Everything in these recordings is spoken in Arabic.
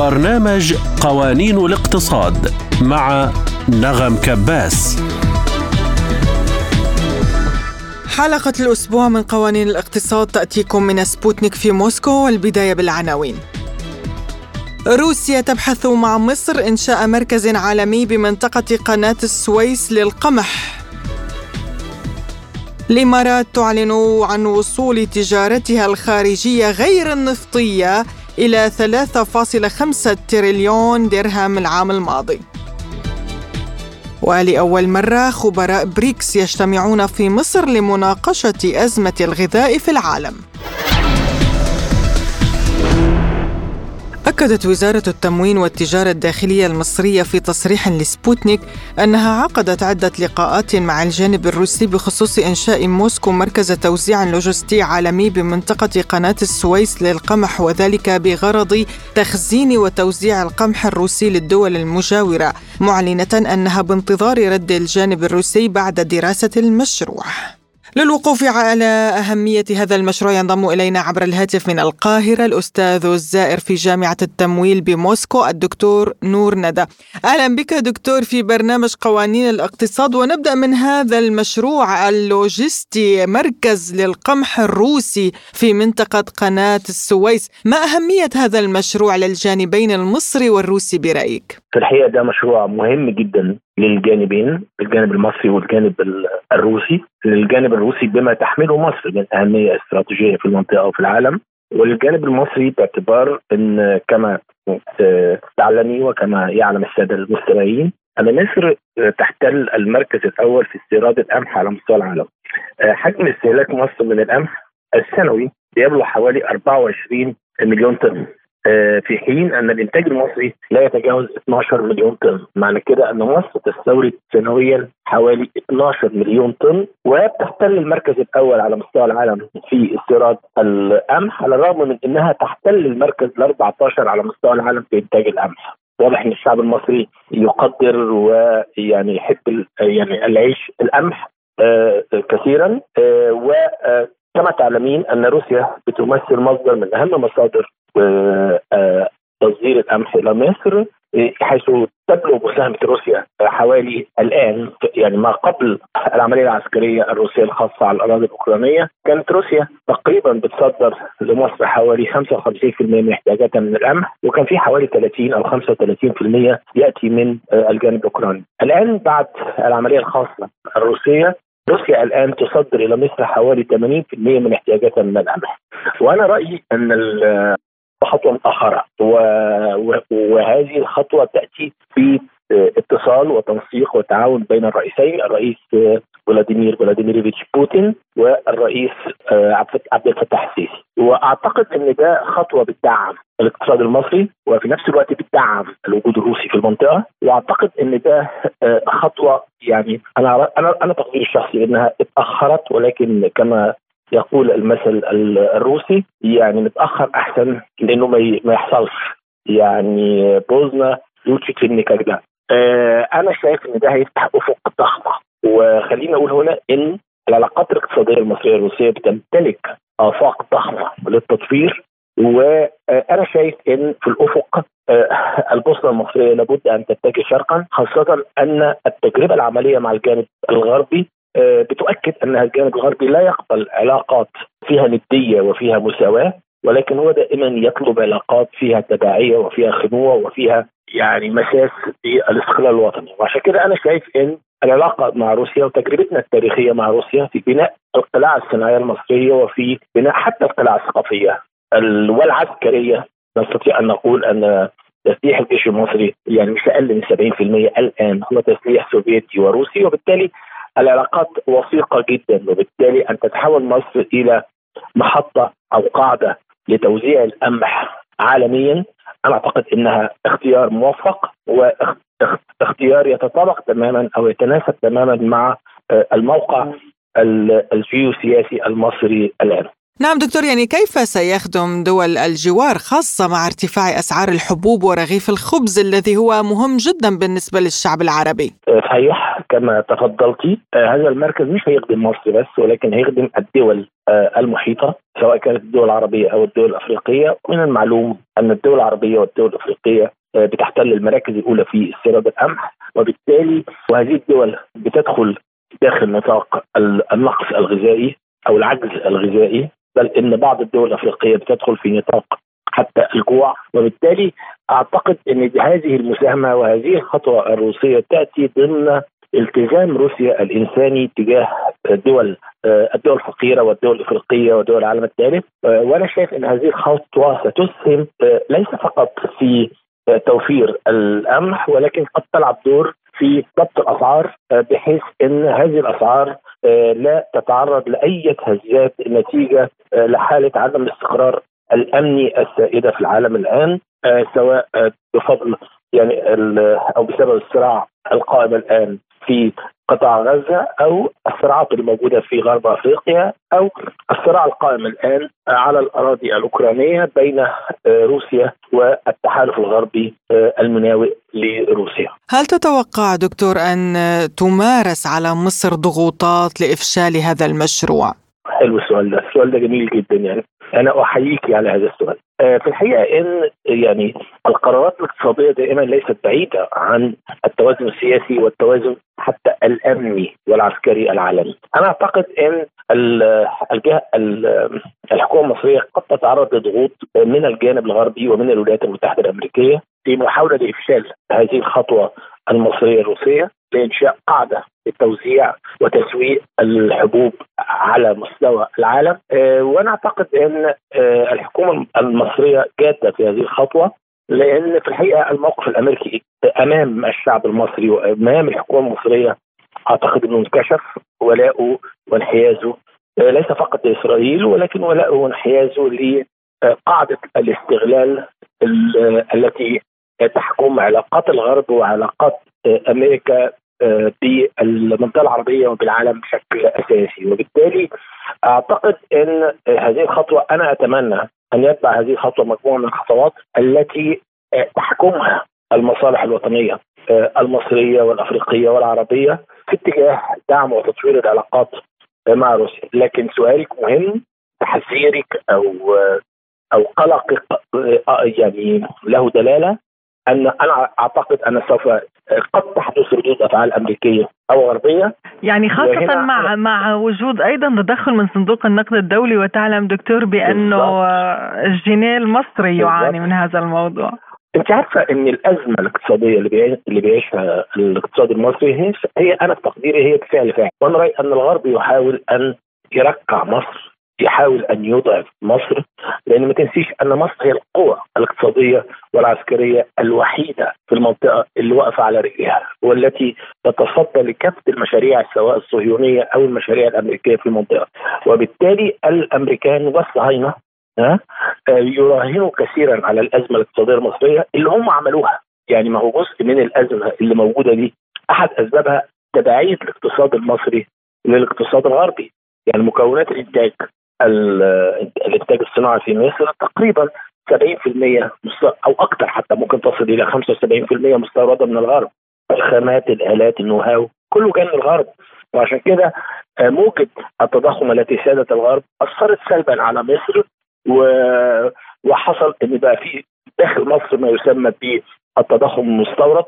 برنامج قوانين الاقتصاد مع نغم كباس. حلقة الأسبوع من قوانين الاقتصاد تأتيكم من سبوتنيك في موسكو والبداية بالعناوين. روسيا تبحث مع مصر إنشاء مركز عالمي بمنطقة قناة السويس للقمح. الإمارات تعلن عن وصول تجارتها الخارجية غير النفطية إلى 3.5 تريليون درهم العام الماضي. ولأول مرة خبراء بريكس يجتمعون في مصر لمناقشة أزمة الغذاء في العالم. أكدت وزارة التموين والتجارة الداخلية المصرية في تصريح لسبوتنيك أنها عقدت عدة لقاءات مع الجانب الروسي بخصوص إنشاء موسكو مركز توزيع لوجستي عالمي بمنطقة قناة السويس للقمح وذلك بغرض تخزين وتوزيع القمح الروسي للدول المجاورة معلنة أنها بانتظار رد الجانب الروسي بعد دراسة المشروع. للوقوف على أهمية هذا المشروع ينضم إلينا عبر الهاتف من القاهرة الأستاذ الزائر في جامعة التمويل بموسكو الدكتور نور ندى أهلا بك دكتور في برنامج قوانين الاقتصاد ونبدأ من هذا المشروع اللوجستي مركز للقمح الروسي في منطقة قناة السويس ما أهمية هذا المشروع للجانبين المصري والروسي برأيك؟ في الحقيقة ده مشروع مهم جدا للجانبين الجانب المصري والجانب الروسي. للجانب الروسي بما تحمله مصر من أهمية استراتيجية في المنطقة وفي العالم. وللجانب المصري باعتبار إن كما تعلمي وكما يعلم السادة المستمعين أن مصر تحتل المركز الأول في استيراد القمح على مستوى العالم. حجم استهلاك مصر من القمح السنوي بيبلغ حوالي 24 مليون طن. في حين أن الإنتاج المصري لا يتجاوز 12 مليون طن، معنى كده أن مصر تستورد سنويا حوالي 12 مليون طن وبتحتل المركز الأول على مستوى العالم في استيراد القمح على الرغم من إنها تحتل المركز ال 14 على مستوى العالم في إنتاج القمح. واضح إن الشعب المصري يقدر ويعني يحب يعني العيش القمح آه كثيرا آه وكما تعلمين أن روسيا بتمثل مصدر من أهم مصادر تصدير القمح إلى مصر حيث تبلغ مساهمة روسيا حوالي الآن يعني ما قبل العملية العسكرية الروسية الخاصة على الأراضي الأوكرانية كانت روسيا تقريبا بتصدر لمصر حوالي 55% من احتياجاتها من القمح وكان في حوالي 30 أو 35% يأتي من الجانب الأوكراني. الآن بعد العملية الخاصة الروسية روسيا الآن تصدر إلى مصر حوالي 80% من احتياجاتها من القمح وأنا رأيي أن خطوة متاخره وهذه الخطوة تأتي في اتصال وتنسيق وتعاون بين الرئيسين الرئيس فلاديمير فلاديميروفيتش بوتين والرئيس عبد الفتاح السيسي. وأعتقد إن ده خطوة بتدعم الاقتصاد المصري وفي نفس الوقت بتدعم الوجود الروسي في المنطقة. وأعتقد إن ده خطوة يعني أنا أنا أنا تقديري الشخصي إنها اتأخرت ولكن كما يقول المثل الروسي يعني متاخر أحسن لأنه ما يحصلش. يعني بوزنا يوتشي نيكاجدا آه أنا شايف إن ده هيفتح أفق ضخمة. وخليني أقول هنا إن العلاقات الاقتصادية المصرية الروسية بتمتلك آفاق ضخمة للتطوير. وأنا شايف إن في الأفق البوصله المصرية لابد أن تتجه شرقا خاصة أن التجربة العملية مع الجانب الغربي بتؤكد أن الجانب الغربي لا يقبل علاقات فيها ندية وفيها مساواة ولكن هو دائما يطلب علاقات فيها تبعيه وفيها خنوه وفيها يعني مساس بالاستقلال الوطني. وعشان كده أنا شايف إن العلاقة مع روسيا وتجربتنا التاريخية مع روسيا في بناء القلاع الصناعيه المصرية وفي بناء حتى القلاع الثقافيه والعسكرية. نستطيع أن نقول أن تسليح الجيش المصري يعني مش أقل من 70% الآن هو تسليح سوفيتي وروسي وبالتالي العلاقات وثيقة جدا وبالتالي أن تتحول مصر إلى محطة أو قاعدة لتوزيع القمح عالميا. أنا أعتقد إنها اختيار موفق واختيار يتطابق تماما أو يتناسب تماما مع الموقع الجيوسياسي المصري الآن. نعم دكتور يعني كيف سيخدم دول الجوار خاصة مع ارتفاع أسعار الحبوب ورغيف الخبز الذي هو مهم جدا بالنسبة للشعب العربي؟ صحيح كما تفضلتي هذا المركز مش هيخدم مصر بس ولكن هيخدم الدول المحيطة سواء كانت الدول العربية أو الدول الأفريقية. من المعلوم أن الدول العربية والدول الأفريقية بتحتل المراكز الأولى في استيراد القمح وبالتالي وهذه الدول بتدخل داخل نطاق النقص الغذائي أو العجز الغذائي. بل إن بعض الدول الأفريقية بتدخل في نطاق حتى الجوع وبالتالي أعتقد إن هذه المساهمة وهذه الخطوة الروسية تأتي ضمن التزام روسيا الإنساني تجاه دول الدول الفقيرة والدول الإفريقية ودول العالم الثالث وأنا شايف إن هذه الخطوة ستسهم ليس فقط في توفير القمح ولكن قد تلعب دور في ضبط الأسعار بحيث إن هذه الأسعار لا تتعرض لأي هزات نتيجة لحالة عدم الاستقرار الامني السائدة في العالم الآن سواء بفضل يعني أو بسبب الصراع القائم الآن في قطاع غزة أو الصراعات الموجودة في غرب أفريقيا أو الصراع القائم الآن على الأراضي الأوكرانية بين روسيا والتحالف الغربي المناوئ لروسيا. هل تتوقع دكتور أن تمارس على مصر ضغوطات لإفشال هذا المشروع؟ حلو السؤال ده، السؤال ده جميل جدا يعني أنا أحييك على هذا السؤال. في الحقيقة إن يعني القرارات الاقتصادية دائما ليست بعيدة عن التوازن السياسي والتوازن حتى الأمني والعسكري العالمي. أنا أعتقد إن الجهه الحكومة المصرية قد تتعرض لضغوط من الجانب الغربي ومن الولايات المتحدة الأمريكية في محاولة لافشال هذه الخطوة المصرية الروسية لإنشاء قاعدة لتوزيع وتسويق الحبوب على مستوى العالم. وأنا أعتقد إن الحكومة المصرية جادة في هذه الخطوة لأن في الحقيقة الموقف الأمريكي أمام الشعب المصري وأمام الحكومة المصرية أعتقد إنه انكشف ولاؤه وانحيازه ليس فقط لإسرائيل ولكن ولاؤه وانحيازه لقاعدة الاستغلال التي تحكم علاقات الغرب وعلاقات أمريكا بالمنطقة العربية وبالعالم بشكل أساسي. وبالتالي أعتقد إن هذه الخطوة أنا أتمنى أن يتبع هذه الخطوة مجموعة من الخطوات التي تحكمها المصالح الوطنية المصرية والأفريقية والعربية في اتجاه دعم وتطوير العلاقات مع روسيا، لكن سؤالك مهم تحذيرك أو أو قلقك يعني له دلالة أن أنا أعتقد أن سوف قد تحدث ردود افعال امريكيه أو غربيه يعني خاصة مع مع وجود أيضا تدخل من صندوق النقد الدولي وتعلم دكتور بأنه الجنيه المصري يعاني من هذا الموضوع. أنت عارفة إن الأزمة الاقتصادية اللي اللي بيعيشها الاقتصاد المصري هي هي أنا في تقديري هي بفعل فاعل وأنا رأيي أن الغرب يحاول أن يركع مصر. يحاول أن يضعف مصر لأن ما تنسيش أن مصر هي القوة الاقتصادية والعسكرية الوحيدة في المنطقة اللي واقفة على رجلها والتي تتصدى لكافة المشاريع سواء الصهيونية أو المشاريع الأمريكية في المنطقة. وبالتالي الأمريكان والصهاينة يراهنوا كثيرا على الأزمة الاقتصادية المصرية اللي هم عملوها. يعني ما هو جزء من الأزمة اللي موجودة دي. أحد أسبابها تبعيه الاقتصاد المصري للاقتصاد الغربي. يعني مكونات الإنتاج الانتاج الصناعي في مصر تقريبا 70% أو أكثر حتى ممكن تصل إلى 75% مستوردة من الغرب. الخامات الآلات النو هاو كله كان من الغرب. وعشان كده موجة التضخم التي سادت الغرب أثرت سلبا على مصر و... وحصل إن بقى في داخل مصر ما يسمى بالتضخم المستورد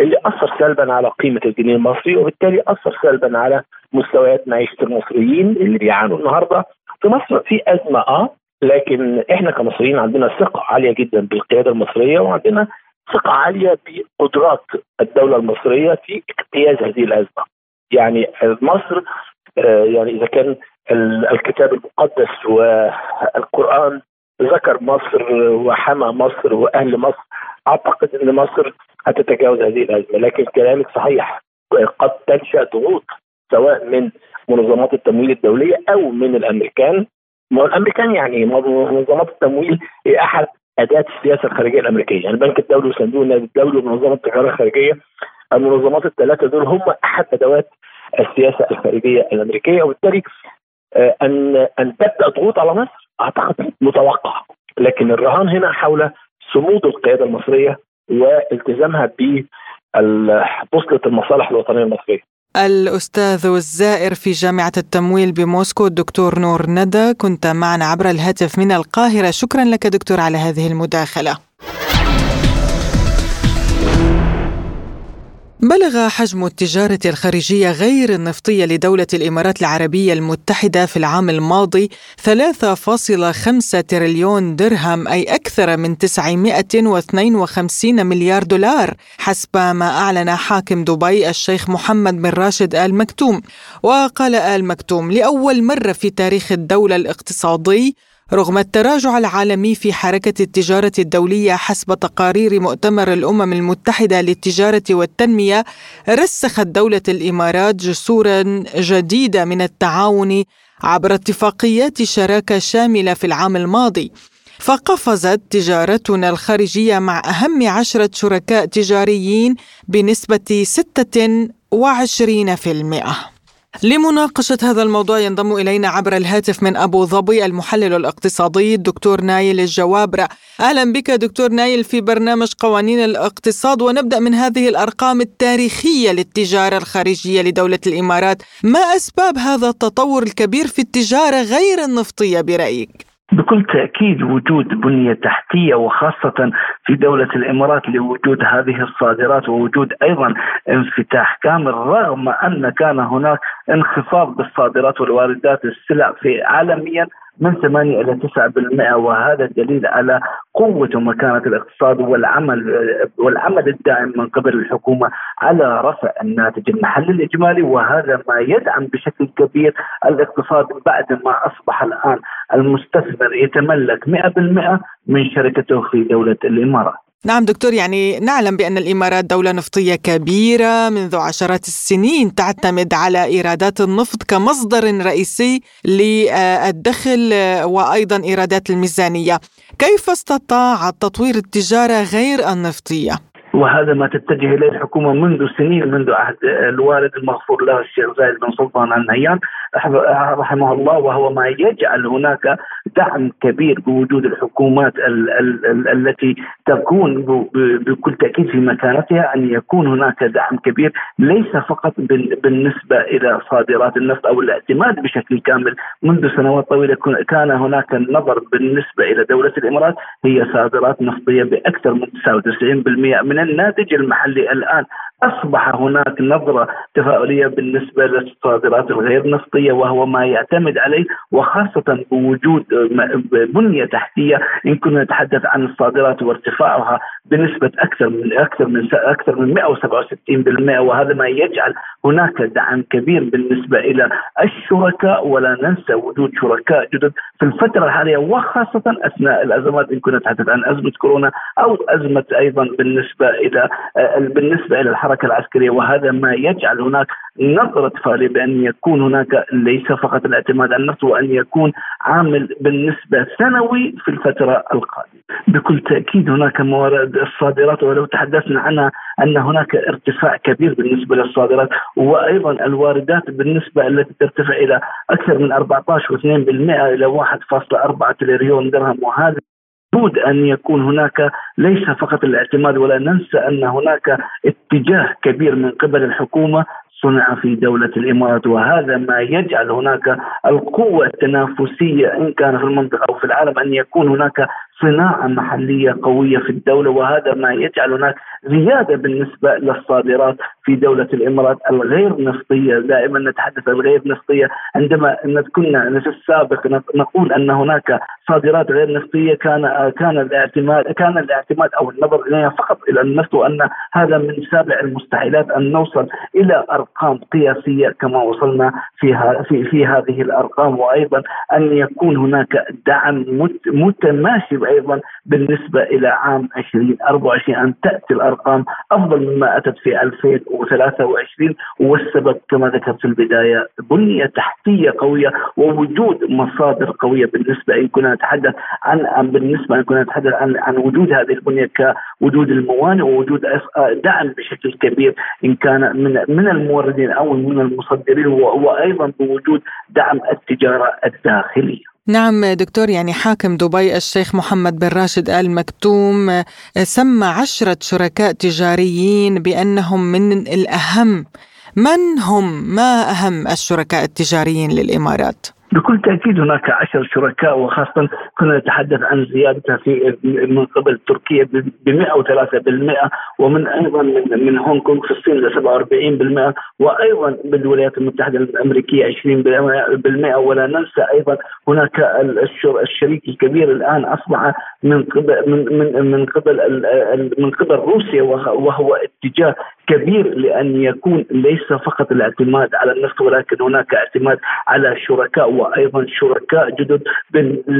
اللي أثر سلبا على قيمة الجنيه المصري وبالتالي أثر سلبا على مستويات معيشة المصريين اللي بيعانوا النهارده. في مصر في أزمة آه لكن إحنا كمصريين عندنا ثقة عالية جدا بالقيادة المصرية وعندنا ثقة عالية بقدرات الدولة المصرية في اجتياز هذه الأزمة. يعني مصر آه يعني إذا كان الكتاب المقدس والقرآن ذكر مصر وحمى مصر وأهل مصر أعتقد إن مصر هتتجاوز هذه الأزمة لكن كلامك صحيح قد تنشأ ضغوط سواء من منظمات التمويل الدولية أو من الأمريكان. ما الأمريكان يعني منظمات التمويل هي أحد أداة السياسة الخارجية الأمريكية. يعني البنك الدولي وصندوق النقد الدولي ومنظمة التجارة الخارجية المنظمات الثلاثة دول هم أحد أدوات السياسة الخارجية الأمريكية. وبالتالي آه، ان أن تبدأ ضغوط على مصر أعتقد متوقع لكن الرهان هنا حول صمود القيادة المصرية والتزامها ببوصله المصالح الوطنية المصرية. الأستاذ الزائر في جامعة التمويل بموسكو الدكتور نور ندى كنت معنا عبر الهاتف من القاهرة. شكرا لك دكتور على هذه المداخلة. بلغ حجم التجارة الخارجية غير النفطية لدولة الإمارات العربية المتحدة في العام الماضي 3.5 تريليون درهم أي أكثر من 952 مليار دولار حسب ما أعلن حاكم دبي الشيخ محمد بن راشد آل مكتوم. وقال آل مكتوم لأول مرة في تاريخ الدولة الاقتصادي رغم التراجع العالمي في حركة التجارة الدولية حسب تقارير مؤتمر الأمم المتحدة للتجارة والتنمية رسخت دولة الإمارات جسورا جديدة من التعاون عبر اتفاقيات شراكة شاملة في العام الماضي. فقفزت تجارتنا الخارجية مع أهم عشرة شركاء تجاريين بنسبة 26% لمناقشة هذا الموضوع ينضم إلينا عبر الهاتف من أبو ظبي المحلل الاقتصادي الدكتور نايل الجوابرة. أهلا بك دكتور نايل في برنامج قوانين الاقتصاد. ونبدأ من هذه الأرقام التاريخية للتجارة الخارجية لدولة الإمارات. ما أسباب هذا التطور الكبير في التجارة غير النفطية برأيك؟ بكل تأكيد وجود بنية تحتية وخاصة في دولة الإمارات لوجود هذه الصادرات ووجود أيضا انفتاح كامل رغم أن كان هناك انخفاض بالصادرات والواردات السلع في عالميا من 8 إلى 9% وهذا دليل على قوة ومكانه الاقتصاد والعمل والعمل الدائم من قبل الحكومة على رفع الناتج المحلي الإجمالي وهذا ما يدعم بشكل كبير الاقتصاد بعد ما أصبح الآن المستثمر يتملك 100% من شركته في دولة الإمارات. نعم دكتور يعني نعلم بأن الإمارات دولة نفطية كبيرة منذ عشرات السنين تعتمد على إيرادات النفط كمصدر رئيسي للدخل وأيضا إيرادات الميزانية كيف استطاعت تطوير التجارة غير النفطية؟ وهذا ما تتجه إليه الحكومة منذ سنين منذ عهد الوالد المغفور له الشيخ زايد بن سلطان ال نهيان رحمه الله وهو ما يجعل هناك دعم كبير بوجود الحكومات ال ال ال التي تكون بكل تأكيد في مكانتها أن يكون هناك دعم كبير ليس فقط بالنسبة إلى صادرات النفط أو الاعتماد بشكل كامل. منذ سنوات طويلة كان هناك النظر بالنسبة إلى دولة الإمارات هي صادرات نفطية بأكثر من 99% من الناتج المحلي الآن. أصبح هناك نظرة تفاؤلية بالنسبة للصادرات الغير نفطيه وهو ما يعتمد عليه وخاصة بوجود بنية تحتية. إن كنا نتحدث عن الصادرات وارتفاعها بنسبة أكثر من أكثر من أكثر من 167% وهذا ما يجعل هناك دعم كبير بالنسبة إلى الشركاء. ولا ننسى وجود شركاء جدد في الفترة الحالية وخاصة أثناء الأزمات. إن كنا نتحدث عن أزمة كورونا أو أزمة أيضا بالنسبة إلى بالنسبة إلى الحركة العسكرية وهذا ما يجعل هناك نظرة فارغه بأن يكون هناك ليس فقط الاعتماد على النفط وأن يكون عامل بالنسبة سنوي في الفترة القادمة. بكل تأكيد هناك موارد الصادرات ولو تحدثنا عنها أن هناك ارتفاع كبير بالنسبة للصادرات وأيضا الواردات بالنسبة التي ترتفع إلى أكثر من 14.2% إلى 1.4 تريليون درهم وهذا لابد أن يكون هناك ليس فقط الاعتماد ولا ننسى أن هناك اتجاه كبير من قبل الحكومة صنع في دولة الإمارات وهذا ما يجعل هناك القوة التنافسية إن كان في المنطقة أو في العالم أن يكون هناك صناعة محلية قوية في الدولة وهذا ما يجعل هناك زيادة بالنسبة للصادرات في دولة الإمارات الغير نفطية دائما نتحدث الغير نفطية عندما كنا في السابق نقول أن هناك صادرات غير نفطية كان كان الاعتماد كان الاعتماد أو النظر إليها فقط إلى النفط وأن هذا من سابع المستحيلات أن نوصل إلى أرقام قياسية كما وصلنا فيها في في هذه الأرقام. وأيضا أن يكون هناك دعم متماشي وأيضا بالنسبة إلى عام 2024 أن تأتي الأرقام أفضل مما أتت في 2023 والسبب كما ذكرت في البداية بنية تحتية قوية ووجود مصادر قوية بالنسبة إن كنا نتحدث عن بالنسبة إن كنا نتحدث عن عن وجود هذه البنية كوجود الموانئ ووجود دعم بشكل كبير إن كان من من الموردين أو من المصدرين وأيضا بوجود دعم التجارة الداخلية. نعم دكتور يعني حاكم دبي الشيخ محمد بن راشد آل مكتوم سمى عشرة شركاء تجاريين بأنهم من الأهم من هم ما أهم الشركاء التجاريين للإمارات؟ بكل تأكيد هناك عشر شركاء وخاصه كنا نتحدث عن زيادتها في من قبل تركيا ب 103% ومن أيضا من من هونغ كونغ في الصين ل 47% وأيضا بالولايات المتحدة الأمريكية 20% ولا ننسى أيضا هناك الشريك الكبير الآن أصبح من قبل من من من قبل من قبل روسيا وهو اتجاه كبير لأن يكون ليس فقط الاعتماد على النفط ولكن هناك اعتماد على شركاء وأيضا شركاء جدد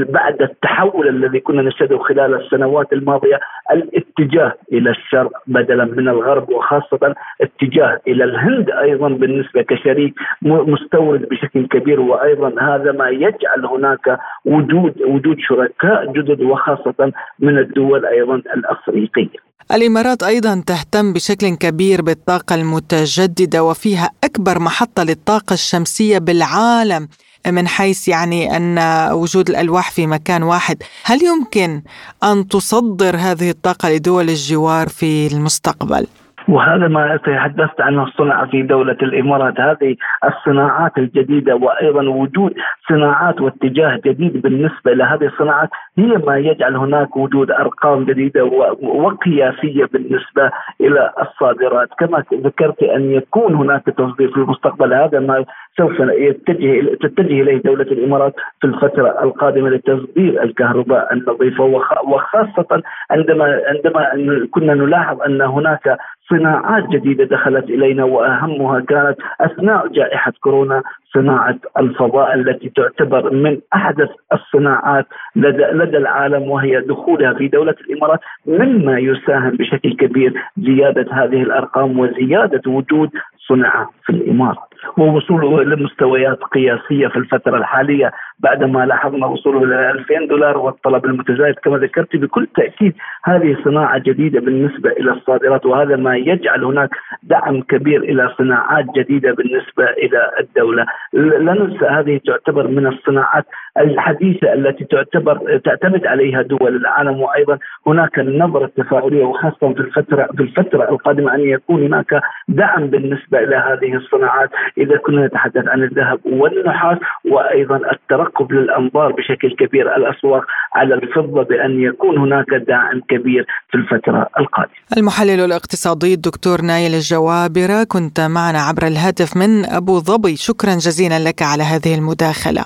بعد التحول الذي كنا نشهده خلال السنوات الماضية الاتجاه إلى الشرق بدلا من الغرب وخاصة اتجاه إلى الهند أيضا بالنسبة كشريك مستورد بشكل كبير وأيضا هذا ما يجعل هناك وجود وجود شركاء جدد وخاصة من الدول أيضا الأفريقية. الإمارات أيضا تهتم بشكل كبير بالطاقة المتجددة وفيها أكبر محطة للطاقة الشمسية بالعالم من حيث يعني أن وجود الألواح في مكان واحد، هل يمكن أن تصدر هذه الطاقة لدول الجوار في المستقبل؟ وهذا ما تحدثت عنه الصنع في دولة الإمارات. هذه الصناعات الجديدة وأيضا وجود صناعات واتجاه جديد بالنسبة لهذه الصناعات هي ما يجعل هناك وجود أرقام جديدة وقياسية بالنسبة إلى الصادرات. كما ذكرت أن يكون هناك تصدير في المستقبل هذا ما سوف يتجه تتجه إليه دولة الإمارات في الفترة القادمة لتصدير الكهرباء النظيفة. وخاصة عندما عندما كنا نلاحظ أن هناك صناعات جديدة دخلت إلينا وأهمها كانت أثناء جائحة كورونا صناعة الفضاء التي تعتبر من أحدث الصناعات لدى, لدى العالم وهي دخولها في دولة الإمارات مما يساهم بشكل كبير زيادة هذه الأرقام وزيادة وجود صنع في الإمارات. ووصوله لمستويات قياسية في الفترة الحالية بعدما لاحظنا وصوله إلى 2000 دولار والطلب المتزايد كما ذكرت بكل تأكيد هذه صناعة جديدة بالنسبة إلى الصادرات وهذا ما يجعل هناك دعم كبير إلى صناعات جديدة بالنسبة إلى الدولة، لا ننسى هذه تعتبر من الصناعات الحديثة التي تعتبر تعتمد عليها دول العالم وأيضا هناك النظره التفاؤليه وخاصة في الفترة في الفترة القادمة أن يكون هناك دعم بالنسبة إلى هذه الصناعات. إذا كنا نتحدث عن الذهب والنحاس وأيضا الترقب للأنظار بشكل كبير الأسواق على الفضة بأن يكون هناك داعم كبير في الفترة القادمة. المحلل الاقتصادي الدكتور نايل الجوابرة كنت معنا عبر الهاتف من أبو ظبي، شكرا جزيلا لك على هذه المداخلة.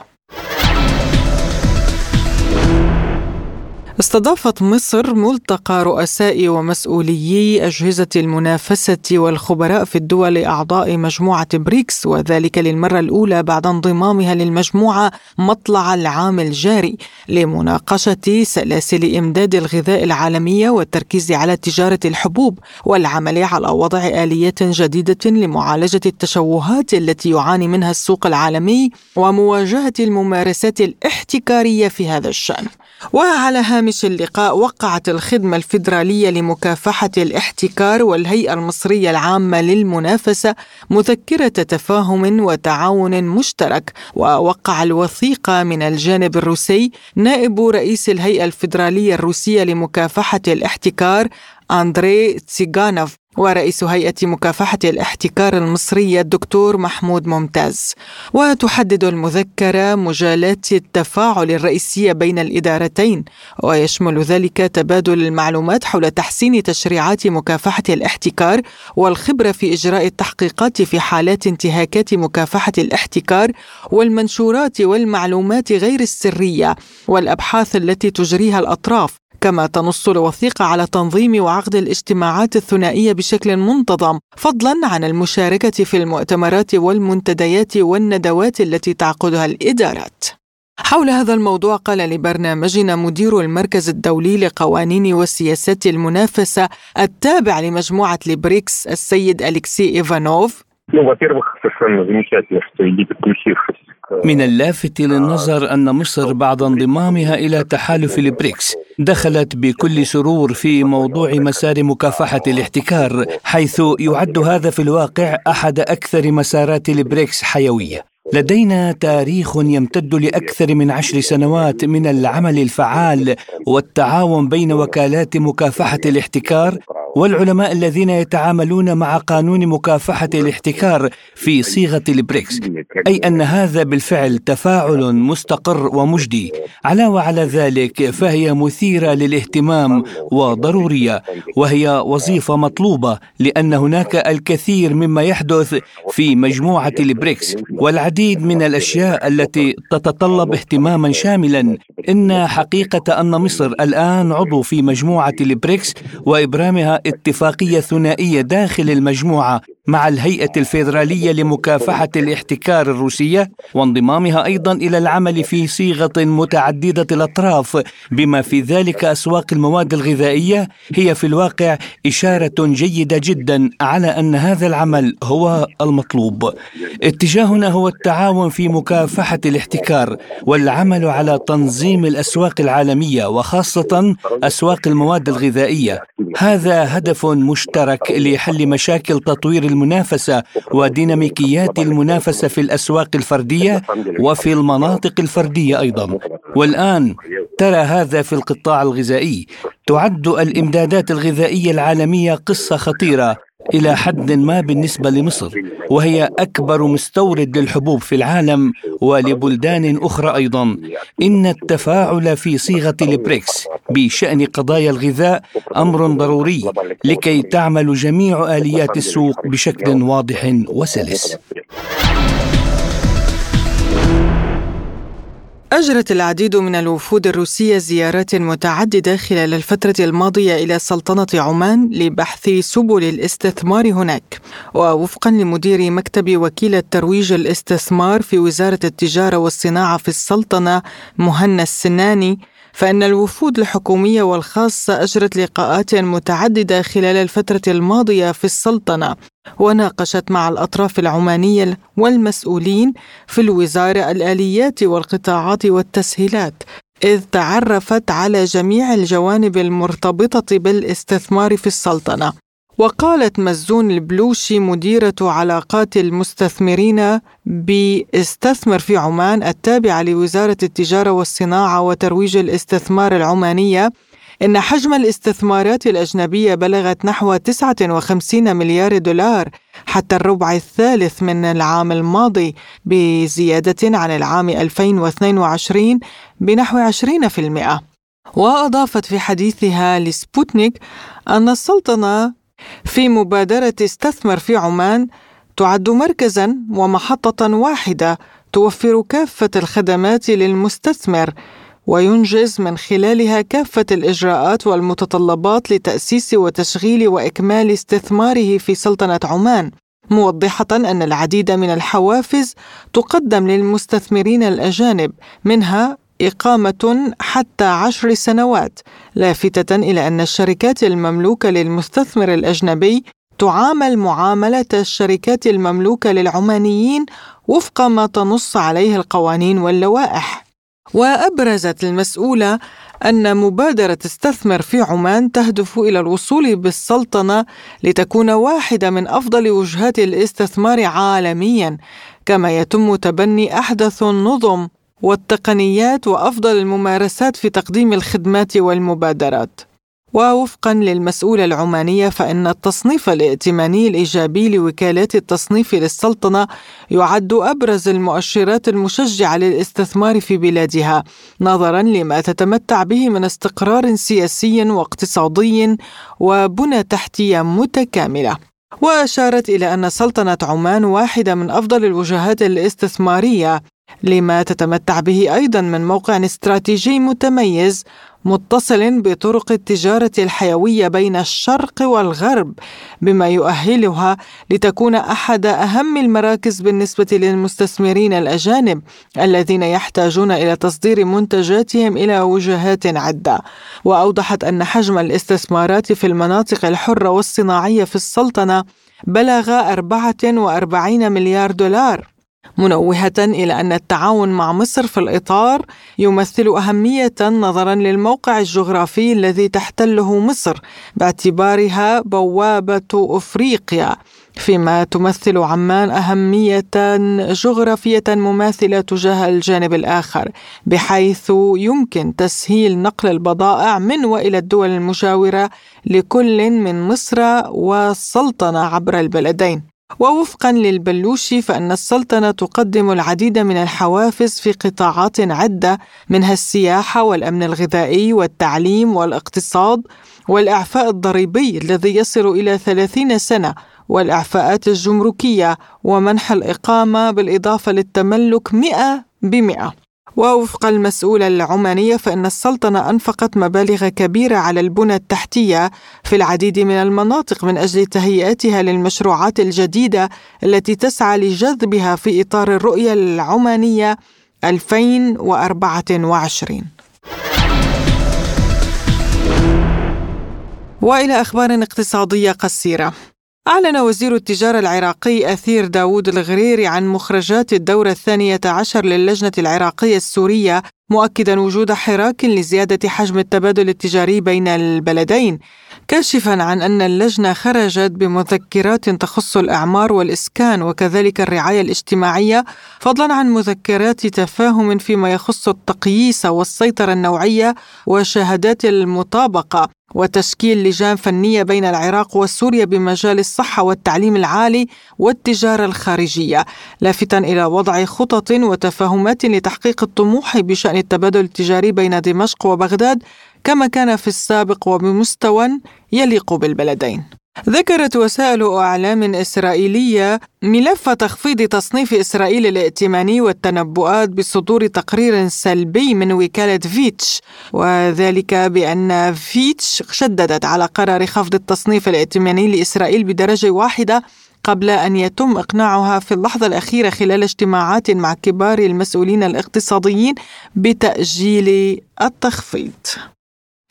استضافت مصر ملتقى رؤساء ومسؤولي أجهزة المنافسة والخبراء في الدول أعضاء مجموعة بريكس وذلك للمرة الأولى بعد انضمامها للمجموعة مطلع العام الجاري لمناقشة سلاسل إمداد الغذاء العالمية والتركيز على تجارة الحبوب والعمل على وضع آليات جديدة لمعالجة التشوهات التي يعاني منها السوق العالمي ومواجهة الممارسات الاحتكارية في هذا الشأن. وعلى هامش اللقاء وقعت الخدمة الفيدرالية لمكافحة الاحتكار والهيئة المصرية العامة للمنافسة مذكرة تفاهم وتعاون مشترك. ووقع الوثيقة من الجانب الروسي نائب رئيس الهيئة الفيدرالية الروسية لمكافحة الاحتكار أندري تسيغانوف. ورئيس هيئة مكافحة الاحتكار المصرية الدكتور محمود ممتاز. وتحدد المذكرة مجالات التفاعل الرئيسية بين الإدارتين ويشمل ذلك تبادل المعلومات حول تحسين تشريعات مكافحة الاحتكار والخبرة في إجراء التحقيقات في حالات انتهاكات مكافحة الاحتكار والمنشورات والمعلومات غير السرية والأبحاث التي تجريها الأطراف. كما تنص الوثيقة على تنظيم وعقد الاجتماعات الثنائية بشكل منتظم فضلا عن المشاركة في المؤتمرات والمنتديات والندوات التي تعقدها الإدارات. حول هذا الموضوع قال لبرنامجنا مدير المركز الدولي لقوانين وسياسات المنافسة التابع لمجموعة البريكس السيد أليكسي إيفانوف من اللافت للنظر أن مصر بعد انضمامها إلى تحالف البريكس. دخلت بكل سرور في موضوع مسار مكافحة الاحتكار حيث يعد هذا في الواقع أحد أكثر مسارات البريكس حيوية. لدينا تاريخ يمتد لأكثر من عشر سنوات من العمل الفعال والتعاون بين وكالات مكافحة الاحتكار. والعلماء الذين يتعاملون مع قانون مكافحة الاحتكار في صيغة البريكس أي أن هذا بالفعل تفاعل مستقر ومجدي. علاوه على ذلك فهي مثيرة للاهتمام وضرورية وهي وظيفة مطلوبة لأن هناك الكثير مما يحدث في مجموعة البريكس والعديد من الأشياء التي تتطلب اهتماما شاملا. إن حقيقة أن مصر الآن عضو في مجموعة البريكس وإبرامها اتفاقية ثنائية داخل المجموعة. مع الهيئة الفيدرالية لمكافحة الاحتكار الروسية وانضمامها أيضا إلى العمل في صيغة متعددة الأطراف بما في ذلك أسواق المواد الغذائية هي في الواقع إشارة جيدة جدا على أن هذا العمل هو المطلوب. اتجاهنا هو التعاون في مكافحة الاحتكار والعمل على تنظيم الأسواق العالمية وخاصة أسواق المواد الغذائية. هذا هدف مشترك لحل مشاكل تطوير المنافسة وديناميكيات المنافسة في الأسواق الفردية وفي المناطق الفردية أيضا. والآن ترى هذا في القطاع الغذائي. تعد الإمدادات الغذائية العالمية قصة خطيرة. إلى حد ما بالنسبة لمصر وهي أكبر مستورد للحبوب في العالم ولبلدان أخرى أيضا. إن التفاعل في صيغة البريكس بشأن قضايا الغذاء أمر ضروري لكي تعمل جميع آليات السوق بشكل واضح وسلس. أجرت العديد من الوفود الروسية زيارات متعددة خلال الفترة الماضية إلى سلطنة عمان لبحث سبل الاستثمار هناك. ووفقا لمدير مكتب وكيل ترويج الاستثمار في وزارة التجارة والصناعة في السلطنة مهنا السناني فإن الوفود الحكومية والخاصة أجرت لقاءات متعددة خلال الفترة الماضية في السلطنة وناقشت مع الأطراف العمانية والمسؤولين في الوزارة الآليات والقطاعات والتسهيلات إذ تعرفت على جميع الجوانب المرتبطة بالاستثمار في السلطنة. وقالت مزون البلوشي مديرة علاقات المستثمرين باستثمر في عمان التابعة لوزارة التجارة والصناعة وترويج الاستثمار العمانية إن حجم الاستثمارات الأجنبية بلغت نحو 59 مليار دولار حتى الربع الثالث من العام الماضي بزيادة عن العام 2022 بنحو 20%. وأضافت في حديثها لسبوتنيك أن السلطنة في مبادرة استثمر في عمان تعد مركزا ومحطة واحدة توفر كافة الخدمات للمستثمر وينجز من خلالها كافة الإجراءات والمتطلبات لتأسيس وتشغيل وإكمال استثماره في سلطنة عمان موضحة أن العديد من الحوافز تقدم للمستثمرين الأجانب منها إقامة حتى عشر سنوات لافتة إلى أن الشركات المملوكة للمستثمر الأجنبي تعامل معاملة الشركات المملوكة للعمانيين وفق ما تنص عليه القوانين واللوائح. وأبرزت المسؤولة أن مبادرة استثمر في عمان تهدف إلى الوصول بالسلطنة لتكون واحدة من أفضل وجهات الاستثمار عالميا كما يتم تبني أحدث النظم والتقنيات وأفضل الممارسات في تقديم الخدمات والمبادرات. ووفقا للمسؤولة العمانية فإن التصنيف الائتماني الإيجابي لوكالات التصنيف للسلطنة يعد أبرز المؤشرات المشجعة للاستثمار في بلادها نظرا لما تتمتع به من استقرار سياسي واقتصادي وبنى تحتية متكاملة. وأشارت إلى أن سلطنة عمان واحدة من أفضل الوجهات الاستثمارية لما تتمتع به أيضا من موقع استراتيجي متميز متصل بطرق التجارة الحيوية بين الشرق والغرب بما يؤهلها لتكون أحد أهم المراكز بالنسبة للمستثمرين الأجانب الذين يحتاجون إلى تصدير منتجاتهم إلى وجهات عدة. وأوضحت أن حجم الاستثمارات في المناطق الحرة والصناعية في السلطنة بلغ 44 مليار دولار. منوهة إلى أن التعاون مع مصر في الإطار يمثل أهمية نظرا للموقع الجغرافي الذي تحتله مصر باعتبارها بوابة أفريقيا فيما تمثل عمان أهمية جغرافية مماثلة تجاه الجانب الآخر بحيث يمكن تسهيل نقل البضائع من وإلى الدول المجاورة لكل من مصر والسلطنة عبر البلدين. ووفقا للبلوشي فإن السلطنة تقدم العديد من الحوافز في قطاعات عدة منها السياحة والأمن الغذائي والتعليم والاقتصاد والإعفاء الضريبي الذي يصل إلى 30 سنة والإعفاءات الجمركية ومنح الإقامة بالإضافة للتملك مئة بمئة. ووفق المسؤولة العمانية فإن السلطنة أنفقت مبالغ كبيرة على البنى التحتية في العديد من المناطق من أجل تهيئتها للمشروعات الجديدة التي تسعى لجذبها في إطار الرؤية العمانية 2024 وإلى أخبار اقتصادية قصيرة. أعلن وزير التجارة العراقي أثير داوود الغريري عن مخرجات الدورة الثانية عشر للجنة العراقية السورية مؤكدا وجود حراك لزيادة حجم التبادل التجاري بين البلدين كاشفا عن أن اللجنة خرجت بمذكرات تخص الإعمار والإسكان وكذلك الرعاية الاجتماعية فضلا عن مذكرات تفاهم فيما يخص التقييس والسيطرة النوعية وشهادات المطابقة. وتشكيل لجان فنية بين العراق وسوريا بمجال الصحة والتعليم العالي والتجارة الخارجية لافتا إلى وضع خطط وتفاهمات لتحقيق الطموح بشأن التبادل التجاري بين دمشق وبغداد كما كان في السابق وبمستوى يليق بالبلدين. ذكرت وسائل أعلام إسرائيلية ملف تخفيض تصنيف إسرائيل الائتماني والتنبؤات بصدور تقرير سلبي من وكالة فيتش وذلك بأن فيتش شددت على قرار خفض التصنيف الائتماني لإسرائيل بدرجة واحدة قبل أن يتم إقناعها في اللحظة الأخيرة خلال اجتماعات مع كبار المسؤولين الاقتصاديين بتأجيل التخفيض.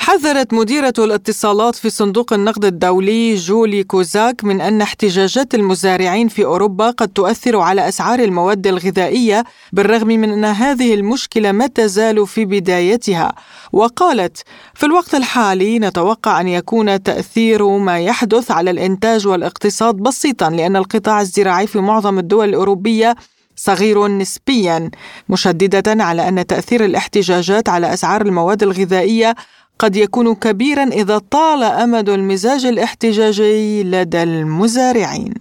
حذرت مديرة الاتصالات في صندوق النقد الدولي جولي كوزاك من أن احتجاجات المزارعين في أوروبا قد تؤثر على أسعار المواد الغذائية بالرغم من أن هذه المشكلة ما تزال في بدايتها. وقالت في الوقت الحالي نتوقع أن يكون تأثير ما يحدث على الإنتاج والاقتصاد بسيطا لأن القطاع الزراعي في معظم الدول الأوروبية صغير نسبيا مشددة على أن تأثير الاحتجاجات على أسعار المواد الغذائية قد يكون كبيرا إذا طال أمد المزاج الاحتجاجي لدى المزارعين.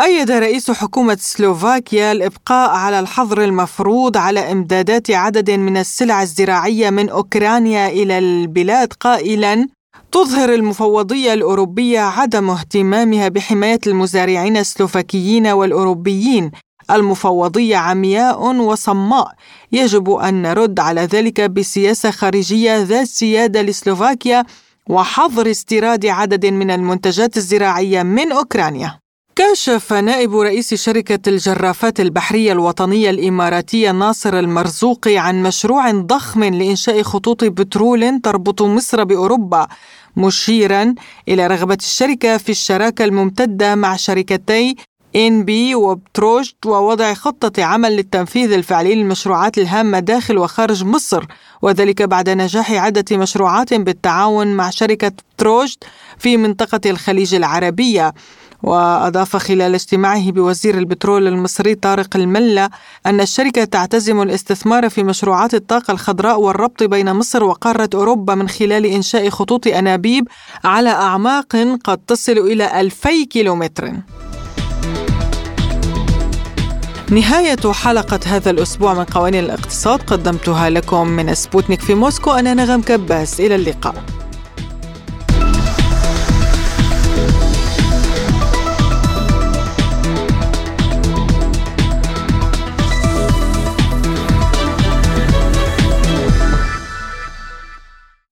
أيد رئيس حكومة سلوفاكيا الإبقاء على الحظر المفروض على إمدادات عدد من السلع الزراعية من أوكرانيا إلى البلاد قائلا تظهر المفوضية الأوروبية عدم اهتمامها بحماية المزارعين السلوفاكيين والأوروبيين. المفوضية عمياء وصماء. يجب أن نرد على ذلك بسياسة خارجية ذات سيادة لسلوفاكيا وحظر استيراد عدد من المنتجات الزراعية من أوكرانيا. كشف نائب رئيس شركة الجرافات البحرية الوطنية الإماراتية ناصر المرزوقي عن مشروع ضخم لإنشاء خطوط بترول تربط مصر بأوروبا مشيرا إلى رغبة الشركة في الشراكة الممتدة مع شركتي إن بي وبتروجت ووضع خطة عمل للتنفيذ الفعلي للمشروعات الهامة داخل وخارج مصر وذلك بعد نجاح عدة مشروعات بالتعاون مع شركة بتروجت في منطقة الخليج العربية. وأضاف خلال اجتماعه بوزير البترول المصري طارق الملا أن الشركة تعتزم الاستثمار في مشروعات الطاقة الخضراء والربط بين مصر وقارة أوروبا من خلال إنشاء خطوط أنابيب على أعماق قد تصل إلى ألفي كيلومتر. نهاية حلقة هذا الأسبوع من قوانين الاقتصاد قدمتها لكم من سبوتنيك في موسكو أنا نغم كباس إلى اللقاء.